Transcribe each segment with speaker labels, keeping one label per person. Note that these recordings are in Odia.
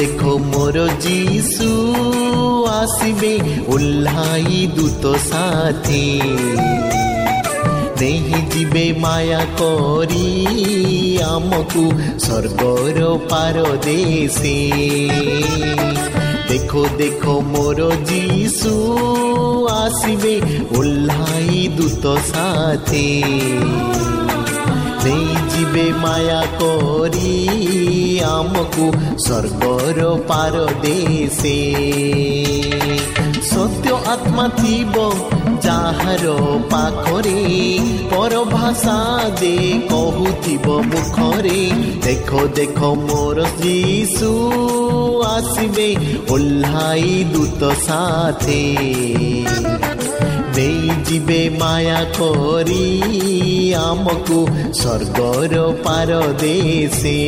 Speaker 1: ଦେଖ ଦେଖ ମୋର ଯୀଶୁ ଆସିବେ ଓହ୍ଲାଇ ଦୂତ ସାଥୀ ନେଇ ଯିବେ ମାୟା କରି ଆମକୁ ସ୍ୱର୍ଗର ପାରଦେଶେ ଦେଖ ଦେଖ ମୋର ଯୀଶୁ ଆସିବେ ଓହ୍ଲାଇ ଦୂତ ସାଥୀ ନେଇଯିବେ ମାୟା କରି ଆମକୁ ସ୍ୱର୍ଗର ପାରଦେଶେ ସତ୍ୟ ଆତ୍ମା ଥିବ ଯାହାର ପାଖରେ ପରଭାଷା ଯେ କହୁଥିବ ମୁଖରେ ଦେଖ ଦେଖ ମୋର ଯୀଶୁ ଆସିବେ ଓହ୍ଲାଇ ଦୂତ ସାଥେ ନେଇଯିବେ ମାୟା କରି ଆମକୁ ସ୍ୱର୍ଗର ପାରଦେଶେ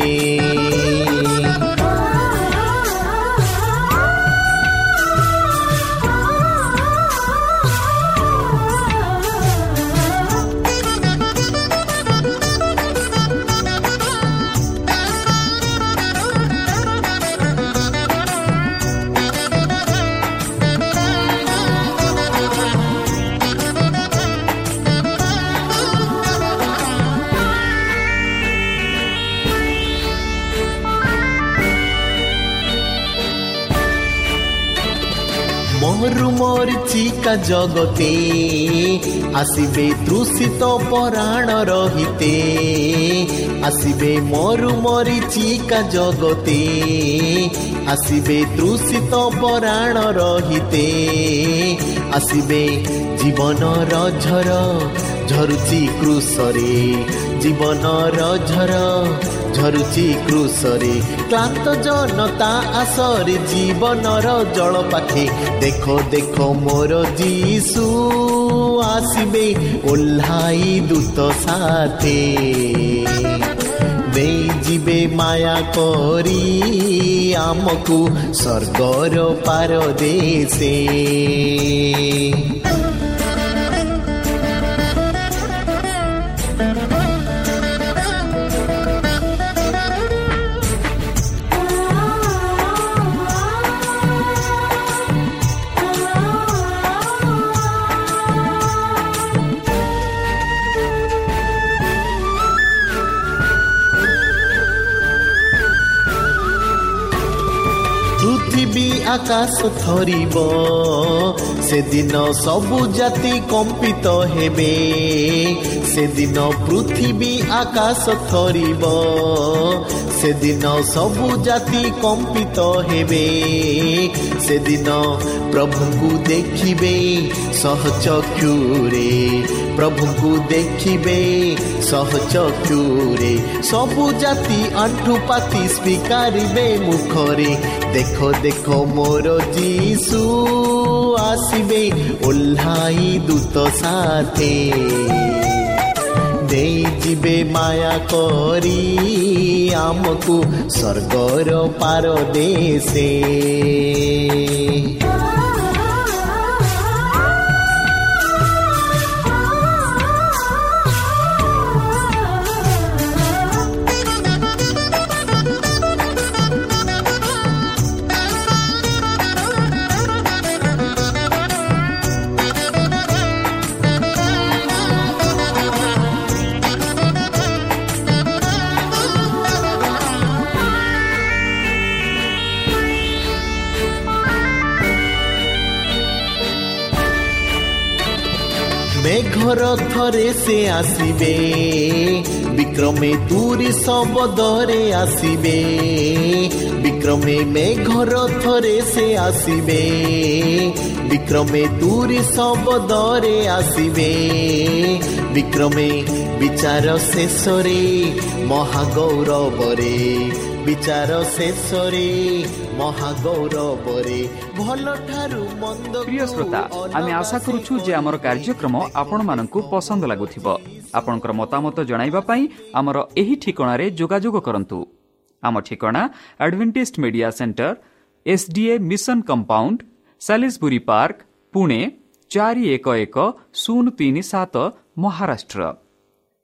Speaker 1: মরিচিকা জগতে আসিবে তৃষিত পরাণ রহিতে, আসিবে মরু মরিচিকা জগতে, আসিবে তৃষিত পরাণ রহিতে, আসিবে জীবনর ঝর ঝরুচি ক্রুশরে, জীবনর ঝর, ঝরুচি ক্রুশরে, ক্লান্ত জনতা আসরে, জীবনর জল পাখে দেখ দেখ মোর যিশু আসিবে ওল্লাই দূত সাথে। নেই ଯିବେ ମାୟା କରି ଆମକୁ ସ୍ୱର୍ଗର ପାରଦେଶେ ଆକାଶ ଥରିବ ସେଦିନ ସବୁ ଜାତି କମ୍ପିତ ହେବେ ସେଦିନ ପୃଥିବୀ ଆକାଶ ଥରିବ ସେଦିନ ସବୁ ଜାତି କମ୍ପିତ ହେବେ ସେଦିନ ପ୍ରଭୁଙ୍କୁ ଦେଖିବେ ସହଚକ୍ଷୁରେ ପ୍ରଭୁଙ୍କୁ ଦେଖିବେ ସହଚକ୍ଷୁରେ ସବୁ ଜାତି ଆଣ୍ଠୁ ପାତି ସ୍ୱୀକାରିବେ ମୁଖରେ ଦେଖ ଦେଖ ମୋର ଯୀଶୁ ଆସିବେ ଓହ୍ଲାଇ ଦୂତ ସାଥେ ଦେଇଯିବେ ମାୟା କରି ଆମକୁ ସ୍ୱର୍ଗର ପାର ଦେଶେ ମେଘର ଥରେ ସେ ଆସିବେ ବିକ୍ରମେ ତୁରି ଶବଦରେ ଆସିବେ ବିକ୍ରମେ ମେଘର ଥରେ ସେ ଆସିବେ ବିକ୍ରମେ ତୁରି ଶବଦରେ ଆସିବେ ବିକ୍ରମେ ବିଚାର ବିଚାର ଶେଷରେ ମହାଗୌରବରେ ଭଲ ମନ୍ଦ
Speaker 2: ପ୍ରିୟ ଶ୍ରୋତା ଆମେ ଆଶା କରୁଛୁ ଯେ ଆମର କାର୍ଯ୍ୟକ୍ରମ ଆପଣମାନଙ୍କୁ ପସନ୍ଦ ଲାଗୁଥିବ। ଆପଣଙ୍କର ମତାମତ ଜଣାଇବା ପାଇଁ ଆମର ଏହି ଠିକଣାରେ ଯୋଗାଯୋଗ କରନ୍ତୁ। ଆମ ଠିକଣା advantage media centre SDA mission compound Salisbury park Pune ଚାରି ଏକ ଏକ ଶୂନ ତିନି ସାତ ମହାରାଷ୍ଟ୍ର।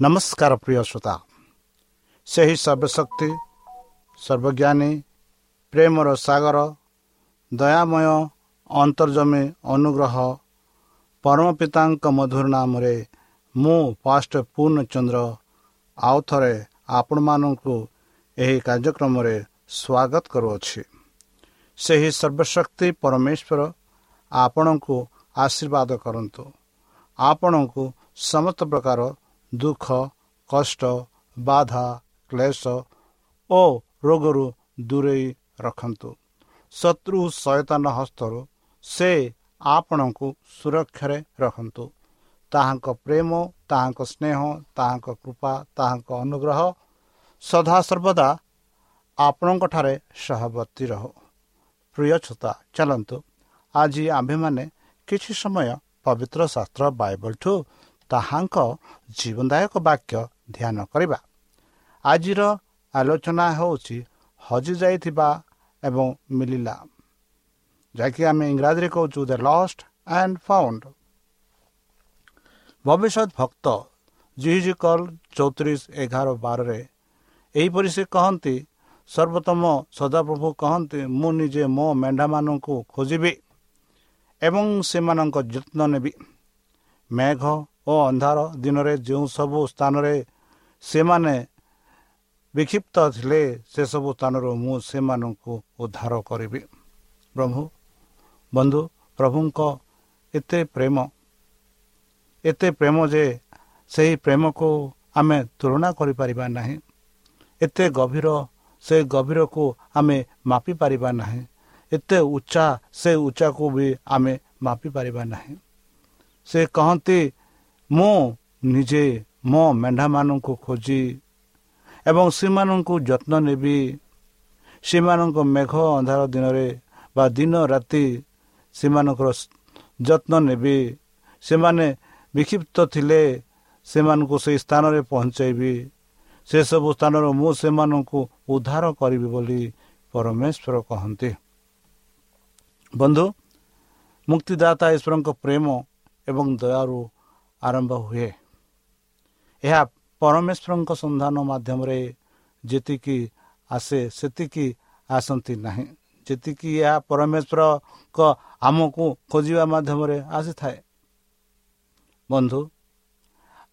Speaker 3: ନମସ୍କାର ପ୍ରିୟ ଶ୍ରୋତା ସେହି ସର୍ବଶକ୍ତି ସର୍ବଜ୍ଞାନୀ ପ୍ରେମର ସାଗର ଦୟାମୟ ଅନ୍ତର୍ଜମୀ ଅନୁଗ୍ରହ ପରମ ପିତାଙ୍କ ମଧୁର ନାମରେ ମୁଁ ପାଷ୍ଟ ପୂର୍ଣ୍ଣଚନ୍ଦ୍ର ଆଉ ଥରେ ଆପଣମାନଙ୍କୁ ଏହି କାର୍ଯ୍ୟକ୍ରମରେ ସ୍ୱାଗତ କରୁଅଛି। ସେହି ସର୍ବଶକ୍ତି ପରମେଶ୍ୱର ଆପଣଙ୍କୁ ଆଶୀର୍ବାଦ କରନ୍ତୁ। ଆପଣଙ୍କୁ ସମସ୍ତ ପ୍ରକାର ଦୁଃଖ କଷ୍ଟ ବାଧା କ୍ଲେଶ ଓ ରୋଗରୁ ଦୂରେଇ ରଖନ୍ତୁ। ଶତ୍ରୁ ସଚେତନ ହସ୍ତରୁ ସେ ଆପଣଙ୍କୁ ସୁରକ୍ଷାରେ ରଖନ୍ତୁ। ତାହାଙ୍କ ପ୍ରେମ ତାହାଙ୍କ ସ୍ନେହ ତାହାଙ୍କ କୃପା ତାହାଙ୍କ ଅନୁଗ୍ରହ ସଦାସର୍ବଦା ଆପଣଙ୍କଠାରେ ସହବର୍ତ୍ତୀ ରହୁ। ପ୍ରିୟ ଛୋତା ଚାଲନ୍ତୁ। ଆଜି ଆମ୍ଭେମାନେ କିଛି ସମୟ ପବିତ୍ର ଶାସ୍ତ୍ର ବାଇବଲଠୁ ତାହାଙ୍କ ଜୀବନଦାୟକ ବାକ୍ୟ ଧ୍ୟାନ କରିବା। ଆଜିର ଆଲୋଚନା ହେଉଛି ହଜିଯାଇଥିବା ଏବଂ ମିଳିଲା ଯାହାକି ଆମେ ଇଂରାଜୀରେ କହୁଛୁ ଦ ଲଷ୍ଟ ଆଣ୍ଡ ଫାଉଣ୍ଡ ଭବିଷ୍ୟତ ଭକ୍ତ ଜିହିଜିକଲ ଚଉତିରିଶ ଏଗାର ବାରରେ ଏହିପରି ସେ କହନ୍ତି ସର୍ବୋତ୍ତମ ସଦାପ୍ରଭୁ କହନ୍ତି ମୁଁ ନିଜେ ମୋ ମେଣ୍ଢାମାନଙ୍କୁ ଖୋଜିବି ଏବଂ ସେମାନଙ୍କ ଯତ୍ନ ନେବି। ମେଘ ଓ ଅନ୍ଧାର ଦିନରେ ଯେଉଁ ସବୁ ସ୍ଥାନରେ ସେମାନେ ବିକ୍ଷିପ୍ତ ଥିଲେ ସେସବୁ ସ୍ଥାନରୁ ମୁଁ ସେମାନଙ୍କୁ ଉଦ୍ଧାର କରିବି। ପ୍ରଭୁ ବନ୍ଧୁ ପ୍ରଭୁଙ୍କ ଏତେ ପ୍ରେମ ଏତେ ପ୍ରେମ ଯେ ସେହି ପ୍ରେମକୁ ଆମେ ତୁଳନା କରିପାରିବା ନାହିଁ ଏତେ ଗଭୀର ସେ ଗଭୀରକୁ ଆମେ ମାପିପାରିବା ନାହିଁ ଏତେ ଉଚ୍ଚା ସେ ଉଚ୍ଚାକୁ ବି ଆମେ ମାପିପାରିବା ନାହିଁ। ସେ କହନ୍ତି ମୁଁ ନିଜେ ମୋ ମେଣ୍ଢାମାନଙ୍କୁ ଖୋଜି ଏବଂ ସେମାନଙ୍କୁ ଯତ୍ନ ନେବି। ସେମାନଙ୍କ ମେଘ ଅନ୍ଧାର ଦିନରେ ବା ଦିନ ରାତି ସେମାନଙ୍କର ଯତ୍ନ ନେବି। ସେମାନେ ବିକ୍ଷିପ୍ତ ଥିଲେ ସେମାନଙ୍କୁ ସେହି ସ୍ଥାନରେ ପହଞ୍ଚାଇବି। ସେସବୁ ସ୍ଥାନରୁ ମୁଁ ସେମାନଙ୍କୁ ଉଦ୍ଧାର କରିବି ବୋଲି ପରମେଶ୍ୱର କହନ୍ତି। ବନ୍ଧୁ ମୁକ୍ତିଦାତା ଈଶ୍ୱରଙ୍କ ପ୍ରେମ ଏବଂ ଦୟାରୁ ଆରମ୍ଭ ହୁଏ। ଏହା ପରମେଶ୍ୱରଙ୍କ ସନ୍ଧାନ ମାଧ୍ୟମରେ ଯେତିକି ଆସେ ସେତିକି ଆସନ୍ତି ନାହିଁ। ଯେତିକି ଏହା ପରମେଶ୍ୱରଙ୍କ ଆମକୁ ଖୋଜିବା ମାଧ୍ୟମରେ ଆସିଥାଏ। ବନ୍ଧୁ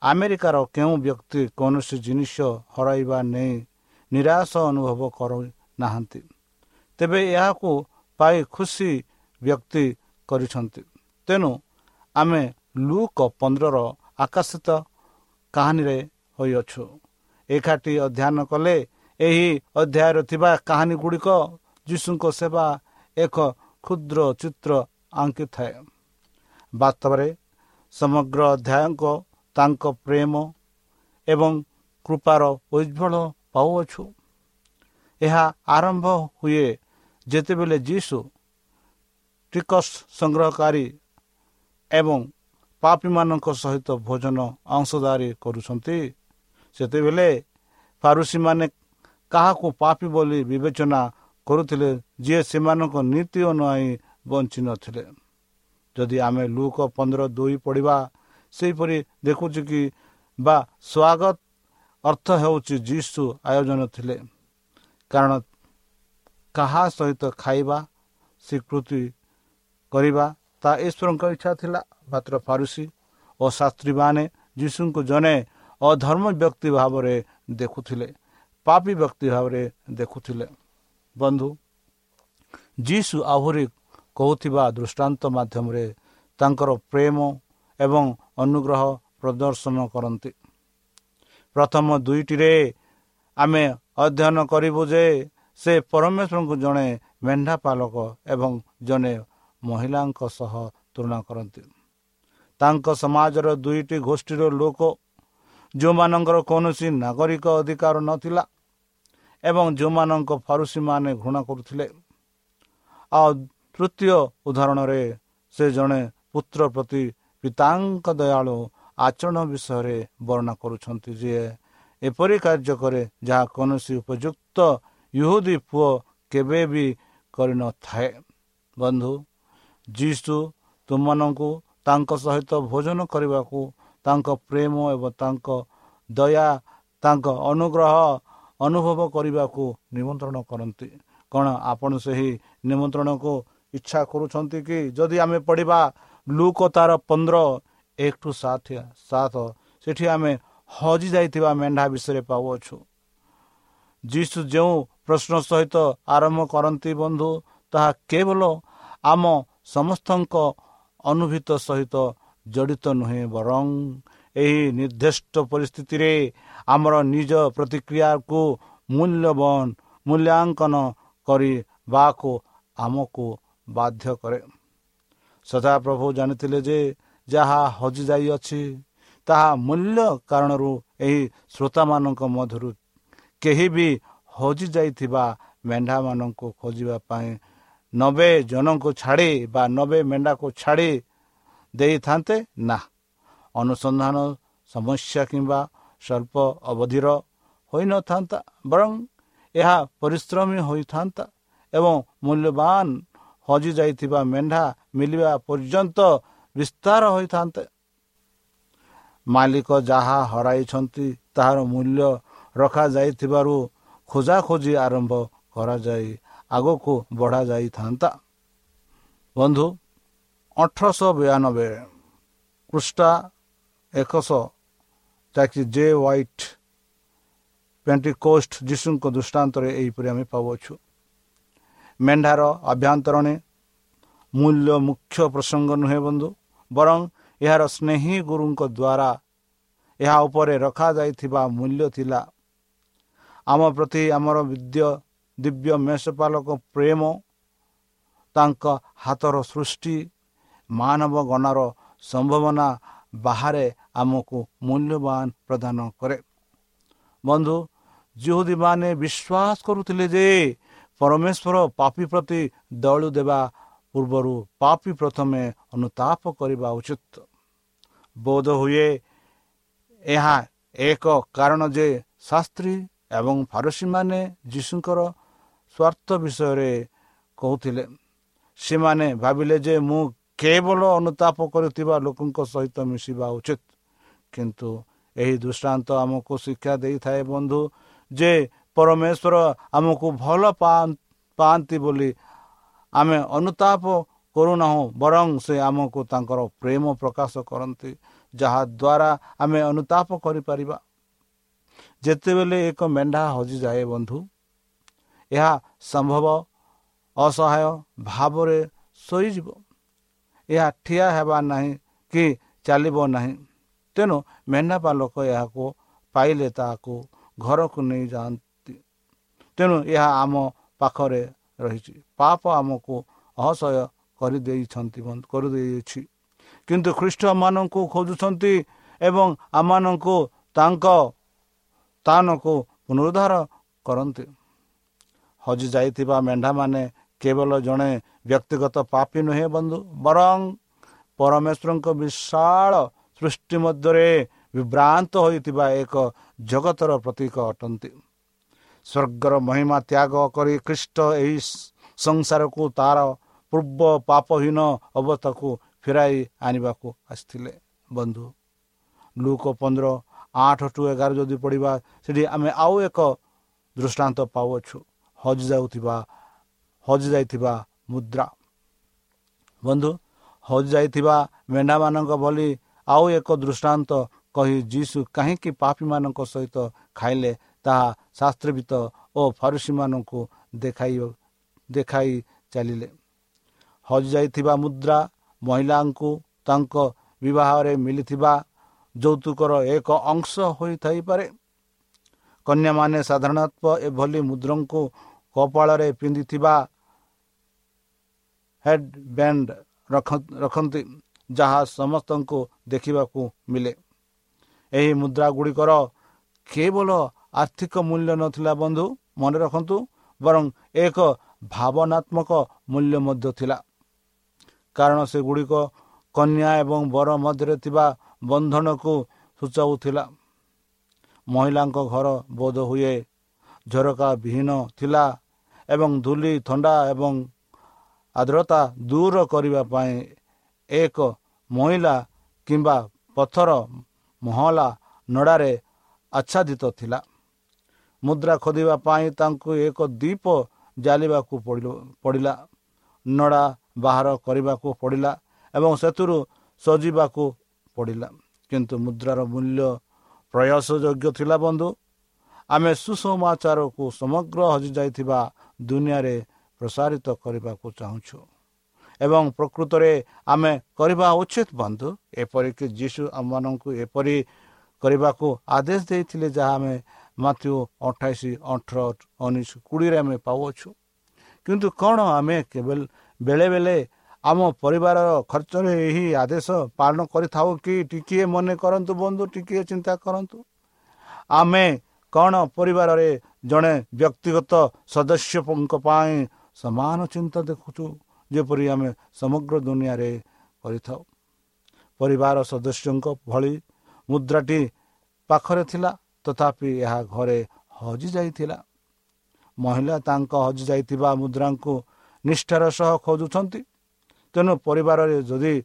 Speaker 3: ଆମେରିକାର କେଉଁ ବ୍ୟକ୍ତି କୌଣସି ଜିନିଷ ହରାଇବା ନେଇ ନିରାଶ ଅନୁଭବ କରୁନାହାନ୍ତି ତେବେ ଏହାକୁ ପାଇ ଖୁସି ବ୍ୟକ୍ତି କରିଛନ୍ତି। ତେଣୁ ଆମେ ଲୁକ ପନ୍ଦରର ଆକର୍ଷିତ କାହାଣୀରେ ହୋଇଅଛୁ। ଏକାଠି ଅଧ୍ୟୟନ କଲେ ଏହି ଅଧ୍ୟାୟରେ ଥିବା କାହାଣୀ ଗୁଡ଼ିକ ଯୀଶୁଙ୍କ ସେବା ଏକ କ୍ଷୁଦ୍ର ଚିତ୍ର ଆଙ୍କିଥାଏ। ବାସ୍ତବରେ ସମଗ୍ର ଅଧ୍ୟାୟଙ୍କ ତାଙ୍କ ପ୍ରେମ ଏବଂ କୃପାର ଉଜ୍ଜଳ ପାଉଅଛୁ। ଏହା ଆରମ୍ଭ ହୁଏ ଯେତେବେଳେ ଯୀଶୁ ଟିକସ ସଂଗ୍ରହକାରୀ ଏବଂ ପାପୀମାନଙ୍କ ସହିତ ଭୋଜନ ଅଂଶଦାରୀ କରୁଛନ୍ତି। ସେତେବେଳେ ଫାରୁସୀମାନେ କାହାକୁ ପାପି ବୋଲି ବିବେଚନା କରୁଥିଲେ ଯିଏ ସେମାନଙ୍କ ନୀତି ଅନୁଆଇ ବଞ୍ଚିନଥିଲେ। ଯଦି ଆମେ ଲୁକ ପନ୍ଦର ଦୁଇ ପଢ଼ିବା ସେହିପରି ଦେଖୁଛୁ କି ବା ସ୍ୱାଗତ ଅର୍ଥ ହେଉଛି ଯୀଶୁ ଆୟୋଜନ ଥିଲେ। କାରଣ କାହା ସହିତ ଖାଇବା ସ୍ୱୀକୃତି କରିବା ତାହା ଈଶ୍ୱରଙ୍କ ଇଚ୍ଛା ଥିଲା। ମାତ୍ର ଫାରୁସି ଓ ଶାସ୍ତ୍ରୀମାନେ ଯୀଶୁଙ୍କୁ ଜଣେ ଅଧର୍ମ ବ୍ୟକ୍ତି ଭାବରେ ଦେଖୁଥିଲେ ପାପି ବ୍ୟକ୍ତି ଭାବରେ ଦେଖୁଥିଲେ। ବନ୍ଧୁ ଯୀଶୁ ଆହୁରି କହୁଥିବା ଦୃଷ୍ଟାନ୍ତ ମାଧ୍ୟମରେ ତାଙ୍କର ପ୍ରେମ ଏବଂ ଅନୁଗ୍ରହ ପ୍ରଦର୍ଶନ କରନ୍ତି। ପ୍ରଥମ ଦୁଇଟିରେ ଆମେ ଅଧ୍ୟୟନ କରିବୁ ଯେ ସେ ପରମେଶ୍ୱରଙ୍କୁ ଜଣେ ମେଣ୍ଢା ପାଲକ ଏବଂ ଜଣେ ମହିଳାଙ୍କ ସହ ତୁଳନା କରନ୍ତି। ତାଙ୍କ ସମାଜର ଦୁଇଟି ଗୋଷ୍ଠୀର ଲୋକ ଯେଉଁମାନଙ୍କର କୌଣସି ନାଗରିକ ଅଧିକାର ନଥିଲା ଏବଂ ଯେଉଁମାନଙ୍କ ଫାରୁସୀମାନେ ଘୃଣା କରୁଥିଲେ। ଆଉ ତୃତୀୟ ଉଦାହରଣରେ ସେ ଜଣେ ପୁତ୍ର ପ୍ରତି ପିତାଙ୍କ ଦୟାଳୁ ଆଚରଣ ବିଷୟରେ ବର୍ଣ୍ଣନା କରୁଛନ୍ତି ଯିଏ ଏପରି କାର୍ଯ୍ୟ କରେ ଯାହା କୌଣସି ଉପଯୁକ୍ତ ୟୁହୁଦୀ ପୁଅ କେବେ ବି କରିନଥାଏ। ବନ୍ଧୁ ଯୀଶୁ ତୁମମାନଙ୍କୁ ତାଙ୍କ ସହିତ ଭୋଜନ କରିବାକୁ ତାଙ୍କ ପ୍ରେମ ଏବଂ ତାଙ୍କ ଦୟା ତାଙ୍କ ଅନୁଗ୍ରହ ଅନୁଭବ କରିବାକୁ ନିମନ୍ତ୍ରଣ କରନ୍ତି। କ'ଣ ଆପଣ ସେହି ନିମନ୍ତ୍ରଣକୁ ଇଚ୍ଛା କରୁଛନ୍ତି କି? ଯଦି ଆମେ ପଢ଼ିବା ଲୁକ ତାର ପନ୍ଦର ଏକ ଟୁ ସାତ ସାତ ସେଠି ଆମେ ହଜି ଯାଇଥିବା ମେଣ୍ଢା ବିଷୟରେ ପାଉଅଛୁ। ଯୀଶୁ ଯେଉଁ ପ୍ରଶ୍ନ ସହିତ ଆରମ୍ଭ କରନ୍ତି ବନ୍ଧୁ ତାହା କେବଳ ଆମ ସମସ୍ତଙ୍କ ଅନୁଭୂତ ସହିତ ଜଡ଼ିତ ନୁହେଁ ବରଂ ଏହି ନିର୍ଦ୍ଦିଷ୍ଟ ପରିସ୍ଥିତିରେ ଆମର ନିଜ ପ୍ରତିକ୍ରିୟାକୁ ମୂଲ୍ୟବାନ ମୂଲ୍ୟାଙ୍କନ କରିବାକୁ ଆମକୁ ବାଧ୍ୟ କରେ। ସଦାପ୍ରଭୁ ଜାଣିଥିଲେ ଯେ ଯାହା ହଜିଯାଇଅଛି ତାହା ମୂଲ୍ୟ କାରଣରୁ ଏହି ଶ୍ରୋତାମାନଙ୍କ ମଧ୍ୟରୁ କେହି ବି ହଜିଯାଇଥିବା ମେଣ୍ଢାମାନଙ୍କୁ ଖୋଜିବା ପାଇଁ ନବେ ଜଣଙ୍କୁ ଛାଡ଼ି ବା ନବେ ମେଣ୍ଢାକୁ ଛାଡ଼ି ଦେଇଥାନ୍ତେ ନା। ଅନୁସନ୍ଧାନ ସମସ୍ୟା କିମ୍ବା ସ୍ୱଳ୍ପ ଅବଧିର ହୋଇନଥାନ୍ତା ବରଂ ଏହା ପରିଶ୍ରମୀ ହୋଇଥାନ୍ତା ଏବଂ ମୂଲ୍ୟବାନ ହଜିଯାଇଥିବା ମେଣ୍ଢା ମିଳିବା ପର୍ଯ୍ୟନ୍ତ ବିସ୍ତାର ହୋଇଥାନ୍ତେ। ମାଲିକ ଯାହା ହରାଇଛନ୍ତି ତାହାର ମୂଲ୍ୟ ରଖାଯାଇଥିବାରୁ ଖୋଜାଖୋଜି ଆରମ୍ଭ କରାଯାଇ ଆଗକୁ ବଢ଼ାଯାଇଥାନ୍ତା। ବନ୍ଧୁ ଅଠରଶହ ବୟାନବେ ପୃଷ୍ଠା ଏକଶହ ଯାହାକି ଜେ ହ୍ୱାଇଟ୍ ପେଣ୍ଟିକୋଷ୍ଟ ଯୀଶୁଙ୍କ ଦୃଷ୍ଟାନ୍ତରେ ଏହିପରି ଆମେ ପାଉଅଛୁ। ମେଣ୍ଢାର ଆଭ୍ୟନ୍ତରଣେ ମୂଲ୍ୟ ମୁଖ୍ୟ ପ୍ରସଙ୍ଗ ନୁହେଁ ବନ୍ଧୁ ବରଂ ଏହାର ସ୍ନେହୀ ଗୁରୁଙ୍କ ଦ୍ୱାରା ଏହା ଉପରେ ରଖାଯାଇଥିବା ମୂଲ୍ୟ ଥିଲା। ଆମ ପ୍ରତି ଆମର ବିଦ୍ୟ ଦିବ୍ୟ ମେଷପାଲକ ପ୍ରେମ ତାଙ୍କ ହାତର ସୃଷ୍ଟି ମାନବ ଗଣର ସମ୍ଭାବନା ବାହାରେ ଆମକୁ ମୂଲ୍ୟବାନ ପ୍ରଦାନ କରେ। ବନ୍ଧୁ ଯେଉଁଦୀମାନେ ବିଶ୍ୱାସ କରୁଥିଲେ ଯେ ପରମେଶ୍ୱର ପାପି ପ୍ରତି ଦଳୁ ଦେବା ପୂର୍ବରୁ ପାପି ପ୍ରଥମେ ଅନୁତାପ କରିବା ଉଚିତ। ବୋଧ ହୁଏ ଏହା ଏକ କାରଣ ଯେ ଶାସ୍ତ୍ରୀ ଏବଂ ଫାରସୀମାନେ ଯୀଶୁଙ୍କର ସ୍ୱାର୍ଥ ବିଷୟରେ କହୁଥିଲେ। ସେମାନେ ଭାବିଲେ ଯେ ମୁଁ କେବଳ ଅନୁତାପ କରୁଥିବା ଲୋକଙ୍କ ସହିତ ମିଶିବା ଉଚିତ। କିନ୍ତୁ ଏହି ଦୃଷ୍ଟାନ୍ତ ଆମକୁ ଶିକ୍ଷା ଦେଇଥାଏ ବନ୍ଧୁ ଯେ ପରମେଶ୍ୱର ଆମକୁ ଭଲ ପାଆନ୍ତି ବୋଲି ଆମେ ଅନୁତାପ କରୁନାହୁଁ ବରଂ ସେ ଆମକୁ ତାଙ୍କର ପ୍ରେମ ପ୍ରକାଶ କରନ୍ତି ଯାହାଦ୍ୱାରା ଆମେ ଅନୁତାପ କରିପାରିବା। ଯେତେବେଳେ ଏକ ମେଣ୍ଢା ହଜିଯାଏ ବନ୍ଧୁ ଏହା ସମ୍ଭବ ଅସହାୟ ଭାବରେ ଶୋଇଯିବ ଏହା ଠିଆ ହେବା ନାହିଁ କି ଚାଲିବ ନାହିଁ। ତେଣୁ ମେଣ୍ଢା ପାଲକ ଏହାକୁ ପାଇଲେ ତାହାକୁ ଘରକୁ ନେଇଯାଆନ୍ତି। ତେଣୁ ଏହା ଆମ ପାଖରେ ରହିଛି। ପାପ ଆମକୁ ଅସହ୍ୟ କରିଦେଇଛନ୍ତି କରିଦେଇଛି। କିନ୍ତୁ ଖ୍ରୀଷ୍ଟମାନଙ୍କୁ ଖୋଜୁଛନ୍ତି ଏବଂ ଆମମାନଙ୍କୁ ତାଙ୍କ ସ୍ଥାନକୁ ପୁନରୁଦ୍ଧାର କରନ୍ତି। ହଜିଯାଇଥିବା ମେଣ୍ଢାମାନେ କେବଳ ଜଣେ ବ୍ୟକ୍ତିଗତ ପାପି ନୁହେଁ ବନ୍ଧୁ ବରଂ ପରମେଶ୍ୱରଙ୍କ ବିଶାଳ ସୃଷ୍ଟି ମଧ୍ୟରେ ବିଭ୍ରାନ୍ତ ହୋଇଥିବା ଏକ ଜଗତର ପ୍ରତୀକ ଅଟନ୍ତି। ସ୍ୱର୍ଗର ମହିମା ତ୍ୟାଗ କରି ଖ୍ରୀଷ୍ଟ ଏହି ସଂସାରକୁ ତାର ପୂର୍ବ ପାପହୀନ ଅବସ୍ଥାକୁ ଫେରାଇ ଆଣିବାକୁ ଆସିଥିଲେ। ବନ୍ଧୁ ଲୁକ ପନ୍ଦର ଆଠ ଟୁ ଏଗାର ଯଦି ପଢ଼ିବା ସେଠି ଆମେ ଆଉ ଏକ ଦୃଷ୍ଟାନ୍ତ ପାଉଅଛୁ। ହଜିଯାଉଥିବା ହଜିଯାଇଥିବା ମୁଦ୍ରା। ବନ୍ଧୁ ହଜିଯାଇଥିବା ମେଣ୍ଢାମାନଙ୍କ ଭଳି ଆଉ ଏକ ଦୃଷ୍ଟାନ୍ତ କହି ଯୀଶୁ କାହିଁକି ପାପୀମାନଙ୍କ ସହିତ ଖାଇଲେ ତାହା ଶାସ୍ତ୍ରବିତ ଓ ଫାରୁସୀମାନଙ୍କୁ ଦେଖାଇ ଦେଖାଇ ଚାଲିଲେ। ହଜିଯାଇଥିବା ମୁଦ୍ରା ମହିଳାଙ୍କୁ ତାଙ୍କ ବିବାହରେ ମିଳିଥିବା ଯୌତୁକର ଏକ ଅଂଶ ହୋଇଥାଇପାରେ। କନ୍ୟାମାନେ ସାଧାରଣତଃ ଏଭଳି ମୁଦ୍ରଙ୍କୁ କପାଳରେ ପିନ୍ଧିଥିବା ହେଡ୍ ବ୍ୟାଣ୍ଡ ରଖନ୍ତି ଯାହା ସମସ୍ତଙ୍କୁ ଦେଖିବାକୁ ମିଳେ। ଏହି ମୁଦ୍ରା ଗୁଡ଼ିକର କେବଳ ଆର୍ଥିକ ମୂଲ୍ୟ ନଥିଲା ବନ୍ଧୁ ମନେ ରଖନ୍ତୁ ବରଂ ଏକ ଭାବନାତ୍ମକ ମୂଲ୍ୟ ମଧ୍ୟ ଥିଲା। କାରଣ ସେଗୁଡ଼ିକ କନ୍ୟା ଏବଂ ବର ମଧ୍ୟରେ ଥିବା ବନ୍ଧନକୁ ସୂଚାଉଥିଲା। ମହିଳାଙ୍କ ଘର ବୋଧ ହୁଏ ଝରକା ବିହୀନ ଥିଲା। ଏବଂ ଧୂଳି ଥଣ୍ଡା ଏବଂ ଆର୍ଦ୍ରତା ଦୂର କରିବା ପାଇଁ ଏକ ମହିଳା କିମ୍ବା ପଥର ମହଲା ନଡ଼ାରେ ଆଚ୍ଛାଦିତ ଥିଲା। ମୁଦ୍ରା ଖୋଦିବା ପାଇଁ ତାଙ୍କୁ ଏକ ଦ୍ୱୀପ ଜାଲିବାକୁ ପଡ଼ିଲା ନଡ଼ା ବାହାର କରିବାକୁ ପଡ଼ିଲା ଏବଂ ସେଥିରୁ ସଜିବାକୁ ପଡ଼ିଲା। କିନ୍ତୁ ମୁଦ୍ରାର ମୂଲ୍ୟ ପ୍ରୟାସ ଯୋଗ୍ୟ ଥିଲା ବନ୍ଧୁ। ଆମେ ସୁସମାଚାରକୁ ସମଗ୍ର ହଜିଯାଇଥିବା ଦୁନିଆରେ ପ୍ରସାରିତ କରିବାକୁ ଚାହୁଁଛୁ। ଏବଂ ପ୍ରକୃତରେ ଆମେ କରିବା ଉଚିତ ବନ୍ଧୁ ଏପରିକି ଯୀଶୁ ଆମମାନଙ୍କୁ ଏପରି କରିବାକୁ ଆଦେଶ ଦେଇଥିଲେ ଯାହା ଆମେ ମାଥ୍ୟୁ ଅଠାଇଶ ଅଠର ଉଣେଇଶ କୋଡ଼ିଏରେ ଆମେ ପାଉଅଛୁ। କିନ୍ତୁ କ'ଣ ଆମେ କେବଳ ବେଳେ ବେଳେ ଆମ ପରିବାରର ଖର୍ଚ୍ଚରେ ଏହି ଆଦେଶ ପାଳନ କରିଥାଉ କି ଟିକିଏ ମନେ କରନ୍ତୁ ବନ୍ଧୁ ଟିକିଏ ଚିନ୍ତା କରନ୍ତୁ। ଆମେ କ'ଣ ପରିବାରରେ ଜଣେ ବ୍ୟକ୍ତିଗତ ସଦସ୍ୟଙ୍କ ପାଇଁ ସମାନ ଚିନ୍ତା ଦେଖୁଛୁ ଯେପରି ଆମେ ସମଗ୍ର ଦୁନିଆରେ କରିଥାଉ। ପରିବାର ସଦସ୍ୟଙ୍କ ଭଳି ମୁଦ୍ରାଟି ପାଖରେ ଥିଲା ତଥାପି ଏହା ଘରେ ହଜିଯାଇଥିଲା ମହିଳା ତାଙ୍କ ହଜିଯାଇଥିବା ମୁଦ୍ରାଙ୍କୁ ନିଷ୍ଠାର ସହ ଖୋଜୁଛନ୍ତି। ତେଣୁ ପରିବାରରେ ଯଦି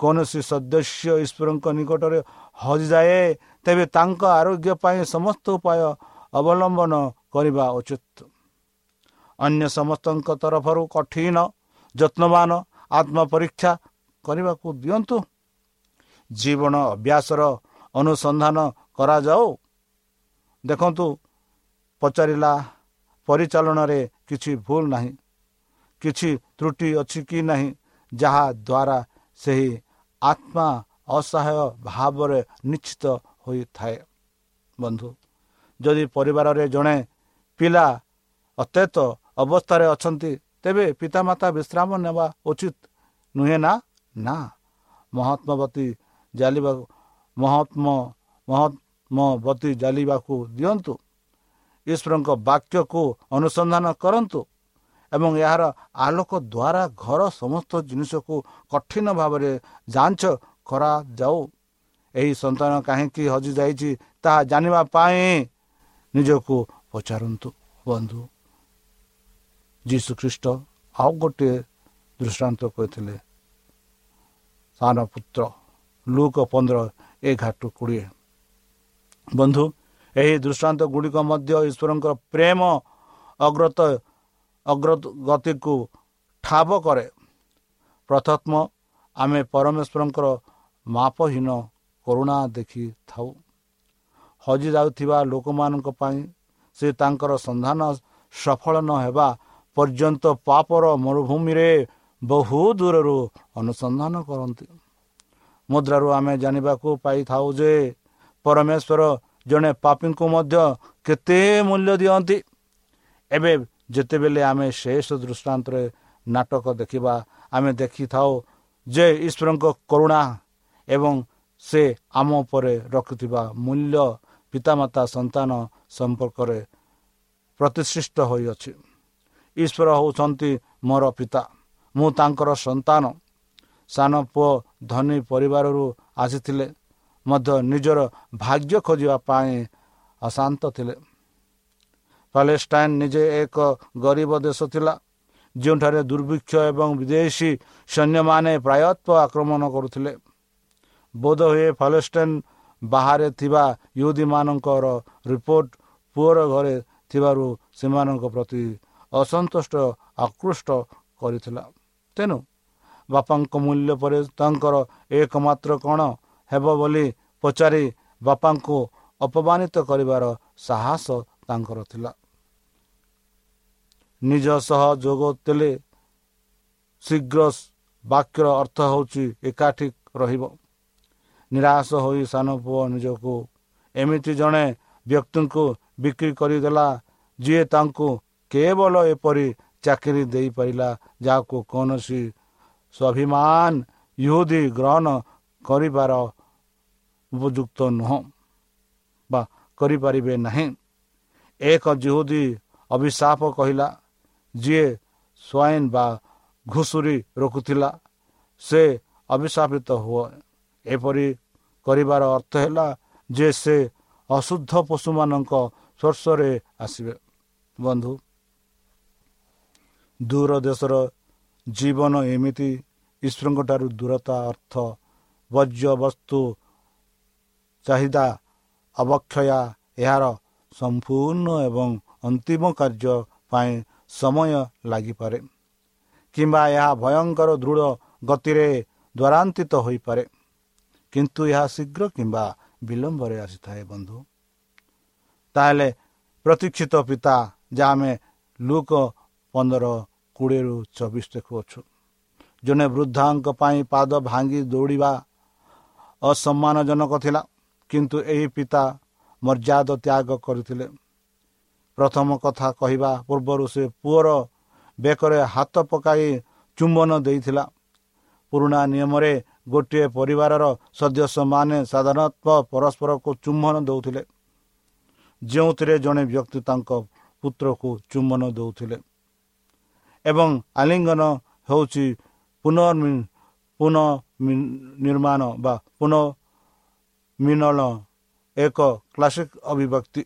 Speaker 3: କୌଣସି ସଦସ୍ୟ ଈଶ୍ୱରଙ୍କ ନିକଟରେ ହଜିଯାଏ ତେବେ ତାଙ୍କ ଆରୋଗ୍ୟ ପାଇଁ ସମସ୍ତ ଉପାୟ ଅବଲମ୍ବନ କରିବା ଉଚିତ। ଅନ୍ୟ ସମସ୍ତଙ୍କ ତରଫରୁ କଠିନ ଯତ୍ନବାନ ଆତ୍ମ ପରୀକ୍ଷା କରିବାକୁ ଦିଅନ୍ତୁ। ଜୀବନ ଅଭ୍ୟାସର ଅନୁସନ୍ଧାନ କରାଯାଉ। ଦେଖନ୍ତୁ ପଚାରିଲା ପରିଚାଳନାରେ କିଛି ଭୁଲ ନାହିଁ। କିଛି ତ୍ରୁଟି ଅଛି କି ନାହିଁ ଯାହା ଦ୍ୱାରା ସେହି ଆତ୍ମା ଅସହାୟ ଭାବରେ ନିଶ୍ଚିତ ହୋଇଥାଏ। ବନ୍ଧୁ ଯଦି ପରିବାରରେ ଜଣେ ପିଲା ଅତ୍ୟତ ଅବସ୍ଥାରେ ଅଛନ୍ତି ତେବେ ପିତାମାତା ବିଶ୍ରାମ ନେବା ଉଚିତ ନୁହେଁ ନା? ନା। ମହାତ୍ମାବତୀ ଜାଲିବାକୁ ମହାତ୍ମ ମହାତ୍ମବତୀ ଜାଲିବାକୁ ଦିଅନ୍ତୁ। ଈଶ୍ୱରଙ୍କ ବାକ୍ୟକୁ ଅନୁସନ୍ଧାନ କରନ୍ତୁ ଏବଂ ଏହାର ଆଲୋକ ଦ୍ୱାରା ଘର ସମସ୍ତ ଜିନିଷକୁ କଠିନ ଭାବରେ ଯାଞ୍ଚ କରାଯାଉ। ଏହି ସନ୍ତାନ କାହିଁକି ହଜିଯାଇଛି ତାହା ଜାଣିବା ପାଇଁ ନିଜକୁ ପଚାରନ୍ତୁ ବନ୍ଧୁ ଯୀଶୁଖ୍ରୀଷ୍ଟ ଆଉ ଗୋଟିଏ ଦୃଷ୍ଟାନ୍ତ କହିଥିଲେ ସାନ ପୁତ୍ର ଲୁକ ପନ୍ଦର ଏଗାର କୋଡ଼ିଏ ବନ୍ଧୁ ଏହି ଦୃଷ୍ଟାନ୍ତ ଗୁଡ଼ିକ ମଧ୍ୟ ଈଶ୍ୱରଙ୍କର ପ୍ରେମ ଅଗ୍ରତ ଅଗ୍ରଗତିକୁ ଠାବ କରେ ପ୍ରଥମ ଆମେ ପରମେଶ୍ୱରଙ୍କର ମାପହୀନ କରୁଣା ଦେଖିଥାଉ ହଜିଯାଉଥିବା ଲୋକମାନଙ୍କ ପାଇଁ ସେ ତାଙ୍କର ସନ୍ଧାନ ସଫଳ ନ ହେବା ପର୍ଯ୍ୟନ୍ତ ପାପର ମରୁଭୂମିରେ ବହୁ ଦୂରରୁ ଅନୁସନ୍ଧାନ କରନ୍ତି। ମୁଦ୍ରାରୁ ଆମେ ଜାଣିବାକୁ ପାଇଥାଉ ଯେ ପରମେଶ୍ୱର ଜଣେ ପାପୀଙ୍କୁ ମଧ୍ୟ କେତେ ମୂଲ୍ୟ ଦିଅନ୍ତି। ଏବେ ଯେତେବେଳେ ଆମେ ଶେଷ ଦୃଷ୍ଟାନ୍ତରେ ନାଟକ ଦେଖିବା ଆମେ ଦେଖିଥାଉ ଯେ ଈଶ୍ୱରଙ୍କ କରୁଣା ଏବଂ ସେ ଆମ ଉପରେ ରଖୁଥିବା ମୂଲ୍ୟ ପିତାମାତା ସନ୍ତାନ ସମ୍ପର୍କରେ ପ୍ରତିଷ୍ଠିତ ହୋଇଅଛି। ଈଶ୍ୱର ହେଉଛନ୍ତି ମୋର ପିତା। ମୁଁ ତାଙ୍କର ସନ୍ତାନ। ସାନ ପୁଅ ଧନୀ ପରିବାରରୁ ଆସିଥିଲେ। ମଧ୍ୟ ନିଜର ଭାଗ୍ୟ ଖୋଜିବା ପାଇଁ ଅଶାନ୍ତ ଥିଲେ। ପାଲେଷ୍ଟାଇନ୍ ନିଜେ ଏକ ଗରିବ ଦେଶ ଥିଲା। ଯେଉଁଠାରେ ଦୁର୍ଭିକ୍ଷ ଏବଂ ବିଦେଶୀ ସୈନ୍ୟମାନେ ପ୍ରାୟତ୍ୱ ଆକ୍ରମଣ କରୁଥିଲେ। ବୋଧହୁଏ ଫାଲେଷ୍ଟାଇନ୍ ବାହାରେ ଥିବା ୟୁଦୀମାନଙ୍କର ରିପୋର୍ଟ ପୁଅର ଘରେ ଥିବାରୁ ସେମାନଙ୍କ ପ୍ରତି ଅସନ୍ତୁଷ୍ଟ ଆକୃଷ୍ଟ କରିଥିଲା। ତେଣୁ ବାପାଙ୍କ ମୂଲ୍ୟ ପରେ ତାଙ୍କର ଏକମାତ୍ର କ'ଣ ହେବ ବୋଲି ପଚାରି ବାପାଙ୍କୁ ଅପମାନିତ କରିବାର ସାହସ ତାଙ୍କର ଥିଲା। ନିଜ ସହ ଯୋଗ ଦେଲେ ଶୀଘ୍ର ବାକ୍ୟର ଅର୍ଥ ହେଉଛି ଏକାଠି ରହିବ। ନିରାଶ ହୋଇ ସାନ ପୁଅ ନିଜକୁ ଏମିତି ଜଣେ ବ୍ୟକ୍ତିଙ୍କୁ ବିକ୍ରି କରିଦେଲା ଯିଏ ତାଙ୍କୁ କେବଳ ଏପରି ଚାକିରି ଦେଇପାରିଲା ଯାହାକୁ କୌଣସି ସ୍ୱାଭିମାନ ଇହୁଦୀ ଗ୍ରହଣ କରିବାର ଉପଯୁକ୍ତ ନୁହଁ ବା କରିପାରିବେ ନାହିଁ। ଏକ ଜିହୁଦୀ ଅଭିଶାପ କହିଲା ଯିଏ ସ୍ୱାଇନ୍ ବା ଘୁଷୁରୀ ରଖୁଥିଲା ସେ ଅଭିଶାପିତ ହୁଏ। ଏପରି କରିବାର ଅର୍ଥ ହେଲା ଯେ ସେ ଅଶୁଦ୍ଧ ପଶୁମାନଙ୍କ ସ୍ପର୍ଶରେ ଆସିବେ। ବନ୍ଧୁ ଦୂର ଦେଶର ଜୀବନ ଏମିତି ଈଶ୍ୱରଙ୍କଠାରୁ ଦୂରତା ଅର୍ଥ ବର୍ଜ୍ୟବସ୍ତୁ ଚାହିଦା ଅବକ୍ଷୟା ଏହାର ସମ୍ପୂର୍ଣ୍ଣ ଏବଂ ଅନ୍ତିମ କାର୍ଯ୍ୟ ପାଇଁ ସମୟ ଲାଗିପାରେ କିମ୍ବା ଏହା ଭୟଙ୍କର ଦୃଢ଼ ଗତିରେ ଦ୍ୱାରାନ୍ତିତ ହୋଇପାରେ। କିନ୍ତୁ ଏହା ଶୀଘ୍ର କିମ୍ବା ବିଳମ୍ବରେ ଆସିଥାଏ ବନ୍ଧୁ। ତାହେଲେ ପ୍ରତୀକ୍ଷିତ ପିତା ଯାହା ଆମେ ଲୁକ ପନ୍ଦର କୋଡ଼ିଏରୁ ଚବିଶ ଦେଖୁଅଛୁ ଜଣେ ବୃଦ୍ଧାଙ୍କ ପାଇଁ ପାଦ ଭାଙ୍ଗି ଦୌଡ଼ିବା ଅସମ୍ମାନଜନକ ଥିଲା କିନ୍ତୁ ଏହି ପିତା ମର୍ଯ୍ୟାଦା ତ୍ୟାଗ କରିଥିଲେ। ପ୍ରଥମ କଥା କହିବା ପୂର୍ବରୁ ସେ ପୁଅର ବେକରେ ହାତ ପକାଇ ଚୁମ୍ବନ ଦେଇଥିଲା। ପୁରୁଣା ନିୟମରେ ଗୋଟିଏ ପରିବାରର ସଦସ୍ୟମାନେ ସାଧାରଣତଃ ପରସ୍ପରକୁ ଚୁମ୍ବନ ଦେଉଥିଲେ। ଯେଉଁଥିରେ ଜଣେ ବ୍ୟକ୍ତି ତାଙ୍କ ପୁତ୍ରକୁ ଚୁମ୍ବନ ଦେଉଥିଲେ। ଏବଂ ଆଲିଙ୍ଗନ ହେଉଛି ପୁନଃ ପୁନଃ ନିର୍ମାଣ ବା ପୁନଃ ମିନନ ଏକ କ୍ଲାସିକ ଅଭିବ୍ୟକ୍ତି।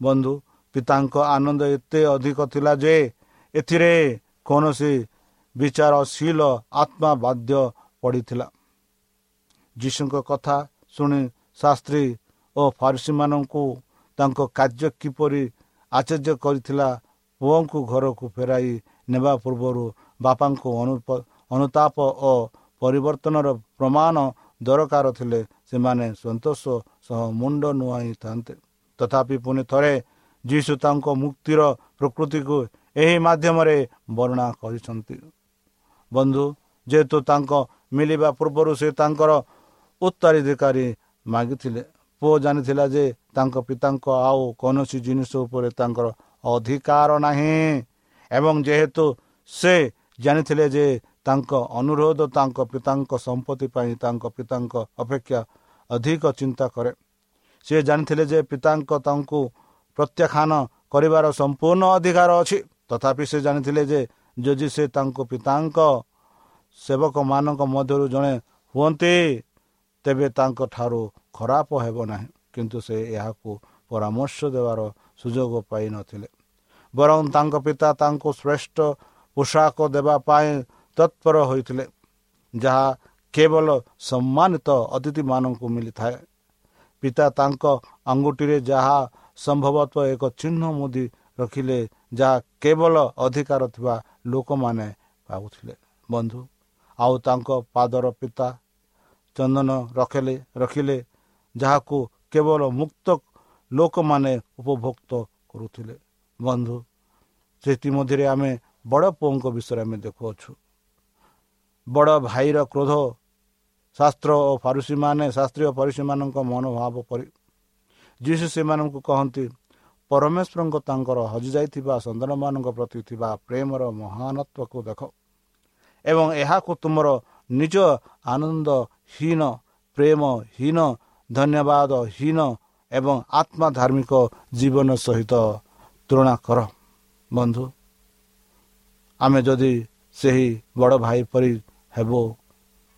Speaker 3: ବନ୍ଧୁ ପିତାଙ୍କ ଆନନ୍ଦ ଏତେ ଅଧିକ ଥିଲା ଯେ ଏଥିରେ କୌଣସି ବିଚାରଶୀଳ ଆତ୍ମା ବାଧ୍ୟ ପଡ଼ିଥିଲା। ଯୀଶୁଙ୍କ କଥା ଶୁଣି ଶାସ୍ତ୍ରୀ ଓ ଫାରସୀମାନଙ୍କୁ ତାଙ୍କ କାର୍ଯ୍ୟ କିପରି ଆଚର୍ଯ୍ୟ କରିଥିଲା ପୁଅଙ୍କୁ ଘରକୁ ଫେରାଇ ନେବା ପୂର୍ବରୁ ବାପାଙ୍କୁ ଅନୁତାପ ଓ ପରିବର୍ତ୍ତନର ପ୍ରମାଣ ଦରକାର ଥିଲେ ସେମାନେ ସନ୍ତୋଷ ସହ ମୁଣ୍ଡ ନୁଆଁଇଥାନ୍ତେ। ତଥାପି ପୁଣି ଥରେ ଯୀଶୁ ତାଙ୍କ ମୁକ୍ତିର ପ୍ରକୃତିକୁ ଏହି ମାଧ୍ୟମରେ ବର୍ଣ୍ଣନା କରିଛନ୍ତି। ବନ୍ଧୁ ଯେହେତୁ ତାଙ୍କ ମିଳିବା ପୂର୍ବରୁ ସେ ତାଙ୍କର ଉତ୍ତରାଧିକାରୀ ମାଗିଥିଲେ। ପୁଅ ଜାଣିଥିଲା ଯେ ତାଙ୍କ ପିତାଙ୍କ ଆଉ କୌଣସି ଜିନିଷ ଉପରେ ତାଙ୍କର ଅଧିକାର ନାହିଁ ଏବଂ ଯେହେତୁ ସେ ଜାଣିଥିଲେ ଯେ ତାଙ୍କ ଅନୁରୋଧ ତାଙ୍କ ପିତାଙ୍କ ସମ୍ପତ୍ତି ପାଇଁ ତାଙ୍କ ପିତାଙ୍କ ଅପେକ୍ଷା ଅଧିକ ଚିନ୍ତା କରେ। ସେ ଜାଣିଥିଲେ ଯେ ପିତାଙ୍କ ତାଙ୍କୁ ପ୍ରତ୍ୟାଖ୍ୟାନ କରିବାର ସମ୍ପୂର୍ଣ୍ଣ ଅଧିକାର ଅଛି। ତଥାପି ସେ ଜାଣିଥିଲେ ଯେ ଯଦି ସେ ତାଙ୍କ ପିତାଙ୍କ ସେବକମାନଙ୍କ ମଧ୍ୟରୁ ଜଣେ ହୁଅନ୍ତି ତେବେ ତାଙ୍କ ଠାରୁ ଖରାପ ହେବ ନାହିଁ। କିନ୍ତୁ ସେ ଏହାକୁ ପରାମର୍ଶ ଦେବାର ସୁଯୋଗ ପାଇନଥିଲେ ବରଂ ତାଙ୍କ ପିତା ତାଙ୍କୁ ଶ୍ରେଷ୍ଠ ପୋଷାକ ଦେବା ପାଇଁ ତତ୍ପର ହୋଇଥିଲେ ଯାହା କେବଳ ସମ୍ମାନିତ ଅତିଥିମାନଙ୍କୁ ମିଳିଥାଏ। ପିତା ତାଙ୍କ ଆଙ୍ଗୁଠିରେ ଯାହା ସମ୍ଭବତଃ ଏକ ଚିହ୍ନ ମୁଦି ରଖିଲେ ଯାହା କେବଳ ଅଧିକାର ଥିବା ଲୋକମାନେ ପାଉଥିଲେ ବନ୍ଧୁ ଆଉ ତାଙ୍କ ପାଦର ପିତା ଚନ୍ଦନ ରଖିଲେ ରଖିଲେ ଯାହାକୁ କେବଳ ମୁକ୍ତ ଲୋକମାନେ ଉପଭୋକ୍ତ କରୁଥିଲେ। ବନ୍ଧୁ ସେଥିମଧ୍ୟରେ ଆମେ ବଡ଼ ପୁଅଙ୍କ ବିଷୟରେ ଆମେ ଦେଖୁଅଛୁ। ବଡ଼ ଭାଇର କ୍ରୋଧ ଶାସ୍ତ୍ର ଓ ଫାରୁସୀମାନେ ଶାସ୍ତ୍ରୀୟ ଫାରୁସୀମାନଙ୍କ ମନୋଭାବ ପରି ଯୀଶୁ ସେମାନଙ୍କୁ କହନ୍ତି ପରମେଶ୍ୱରଙ୍କ ତାଙ୍କର ହଜିଯାଇଥିବା ସନ୍ତାନମାନଙ୍କ ପ୍ରତି ଥିବା ପ୍ରେମର ମହାନତ୍ଵକୁ ଦେଖ। ଏବଂ ଏହାକୁ ତୁମର ନିଜ ଆନନ୍ଦହୀନ ପ୍ରେମହୀନ ଧନ୍ୟବାଦହୀନ ଏବଂ ଆତ୍ମା ଧାର୍ମିକ ଜୀବନ ସହିତ ତୁଳନା କର। ବନ୍ଧୁ ଆମେ ଯଦି ସେହି ବଡ଼ ଭାଇ ପରି ହେବ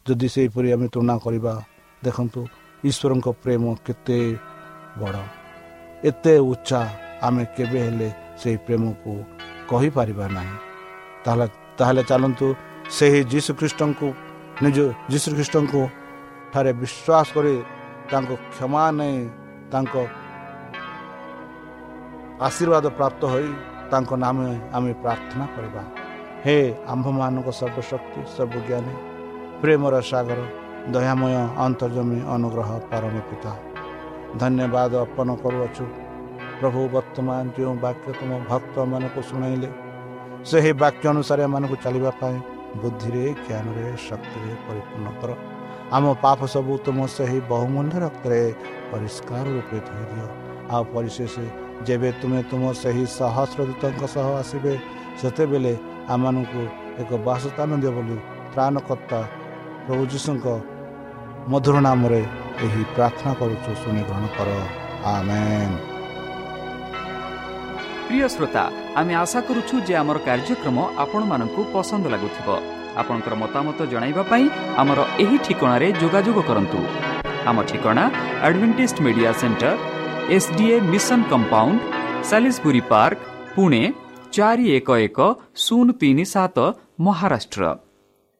Speaker 3: ଯଦି ସେହିପରି ଆମେ ତୁଳନା କରିବା ଦେଖନ୍ତୁ ଈଶ୍ୱରଙ୍କ ପ୍ରେମ କେତେ ବଡ଼। ଏତେ ଉଚ୍ଚା ଆମେ କେବେ ହେଲେ ସେହି ପ୍ରେମକୁ କହିପାରିବା ନାହିଁ। ତାହେଲେ ତାହେଲେ ଚାଲନ୍ତୁ ସେହି ଯୀଶୁଖ୍ରୀଷ୍ଟଙ୍କୁ ନିଜ ଯୀଶୁଖ୍ରୀଷ୍ଟଙ୍କୁ ଠାରେ ବିଶ୍ୱାସ କରି ତାଙ୍କ କ୍ଷମା ନେଇ ତାଙ୍କ ଆଶୀର୍ବାଦ ପ୍ରାପ୍ତ ହୋଇ ତାଙ୍କ ନାମେ ଆମେ ପ୍ରାର୍ଥନା କରିବା। ହେ ଆମ୍ଭମାନଙ୍କ ସର୍ବଶକ୍ତି ସର୍ବଜ୍ଞାନୀ ପ୍ରେମର ସାଗର ଦୟାମୟ ଅନ୍ତର୍ଜମୀ ଅନୁଗ୍ରହ ପରମ ପିତା। ଧନ୍ୟବାଦ ଅର୍ପଣ କରୁଅଛୁ। ପ୍ରଭୁ ବର୍ତ୍ତମାନ ଯେଉଁ ବାକ୍ୟ ତୁମ ଭକ୍ତମାନଙ୍କୁ ଶୁଣାଇଲେ ସେହି ବାକ୍ୟ ଅନୁସାରେ ଏମାନଙ୍କୁ ଚାଲିବା ପାଇଁ ବୁଦ୍ଧିରେ ଜ୍ଞାନରେ ଶକ୍ତିରେ ପରିପୂର୍ଣ୍ଣ କର ଆମ ପାପ ସବୁ ତୁମ ସେହି ବହୁମୂଲ୍ୟ ରକ୍ତରେ ପରିଷ୍କାର ରୂପେ ଧୋଇଦିଅ। ଆଉ ପରିଶେଷ ଯେବେ ତୁମେ ତୁମ ସେହି ସହସ୍ରଦୂତଙ୍କ ସହ ଆସିବେ ସେତେବେଳେ ଆମମାନଙ୍କୁ ଏକ ବାସସ୍ଥାନ ଦିଅ ବୋଲି ତ୍ରାଣକର୍ତ୍ତା ପ୍ରଭୁ ଯୀଶୁଙ୍କ ମଧୁର ନାମରେ ଏହି ପ୍ରାର୍ଥନା କରୁଛୁ ଶୁଣିଗ୍ରହଣ କର
Speaker 2: প্রিয় শ্রোতা আমি আশা করুছ যে আমার কার্যক্রম আপনার পসন্দ লাগুব আপনার মতামত পাই আমার এই ঠিকার যোগাযোগ করতু আমার ঠিকা advantage media centre SDA mission compound সাি park Pune চারি এক এক শূন্য তিন সাত Maharashtra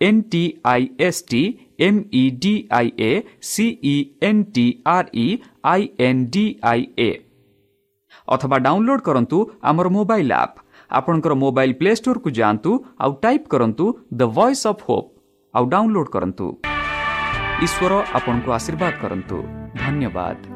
Speaker 2: N T I S T M E D I A C E N T R E I N D I A ଅଥବା ଡାଉନଲୋଡ୍ କରନ୍ତୁ ଆମର ମୋବାଇଲ୍ ଆପ୍ ଆପଣଙ୍କର ମୋବାଇଲ୍ ପ୍ଲେ ଷ୍ଟୋରକୁ ଯାଆନ୍ତୁ ଆଉ ଟାଇପ୍ କରନ୍ତୁ ଦ ଭଏସ୍ ଅଫ୍ ହୋପ୍ ଆଉ ଡାଉନଲୋଡ୍ କରନ୍ତୁ ଈଶ୍ୱର ଆପଣଙ୍କୁ ଆଶୀର୍ବାଦ କରନ୍ତୁ ଧନ୍ୟବାଦ